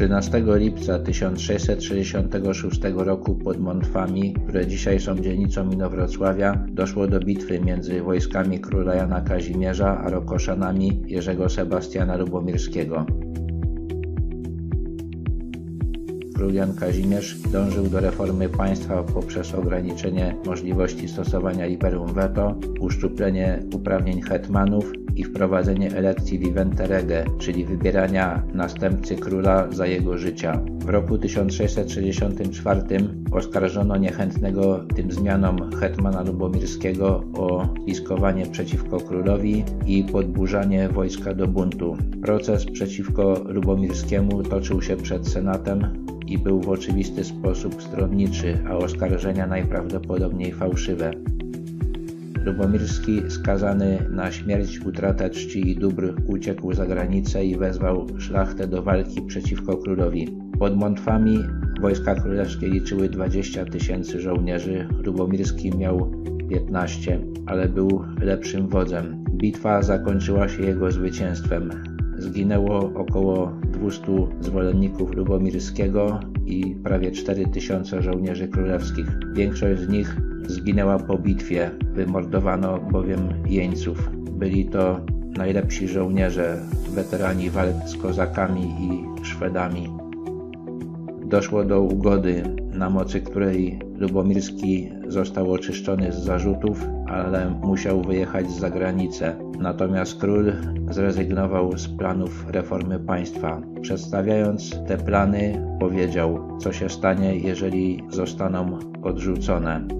13 lipca 1666 roku pod Montwami, które dzisiaj są dzielnicą Inowrocławia, doszło do bitwy między wojskami króla Jana Kazimierza a Rokoszanami Jerzego Sebastiana Lubomirskiego. Król Jan Kazimierz dążył do reformy państwa poprzez ograniczenie możliwości stosowania liberum veto, uszczuplenie uprawnień hetmanów i wprowadzenie elekcji vivente rege, czyli wybierania następcy króla za jego życia. W roku 1664 oskarżono niechętnego tym zmianom hetmana lubomirskiego o spiskowanie przeciwko królowi i podburzanie wojska do buntu. Proces przeciwko Lubomirskiemu toczył się przed Senatem i był w oczywisty sposób stronniczy, a oskarżenia najprawdopodobniej fałszywe. Lubomirski, skazany na śmierć, utratę czci i dóbr, uciekł za granicę i wezwał szlachtę do walki przeciwko królowi. Pod Montwami wojska królewskie liczyły 20 tysięcy żołnierzy, Lubomirski miał 15, ale był lepszym wodzem. Bitwa zakończyła się jego zwycięstwem. Zginęło około 200 zwolenników Lubomirskiego i prawie 4000 żołnierzy królewskich. Większość z nich zginęła po bitwie, wymordowano bowiem jeńców. Byli to najlepsi żołnierze, weterani walk z kozakami i Szwedami. Doszło do ugody, na mocy której Lubomirski został oczyszczony z zarzutów, ale musiał wyjechać za granicę. Natomiast król zrezygnował z planów reformy państwa. Przedstawiając te plany, powiedział, co się stanie, jeżeli zostaną odrzucone.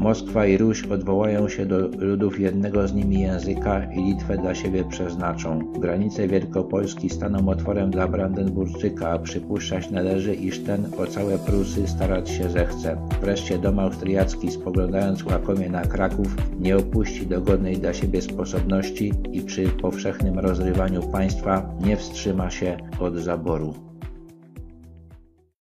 Moskwa i Ruś odwołają się do ludów jednego z nimi języka i Litwę dla siebie przeznaczą. Granice Wielkopolski staną otworem dla Brandenburczyka, a przypuszczać należy, iż ten o całe Prusy starać się zechce. Wreszcie dom austriacki, spoglądając łakomie na Kraków, nie opuści dogodnej dla siebie sposobności i przy powszechnym rozrywaniu państwa nie wstrzyma się od zaboru.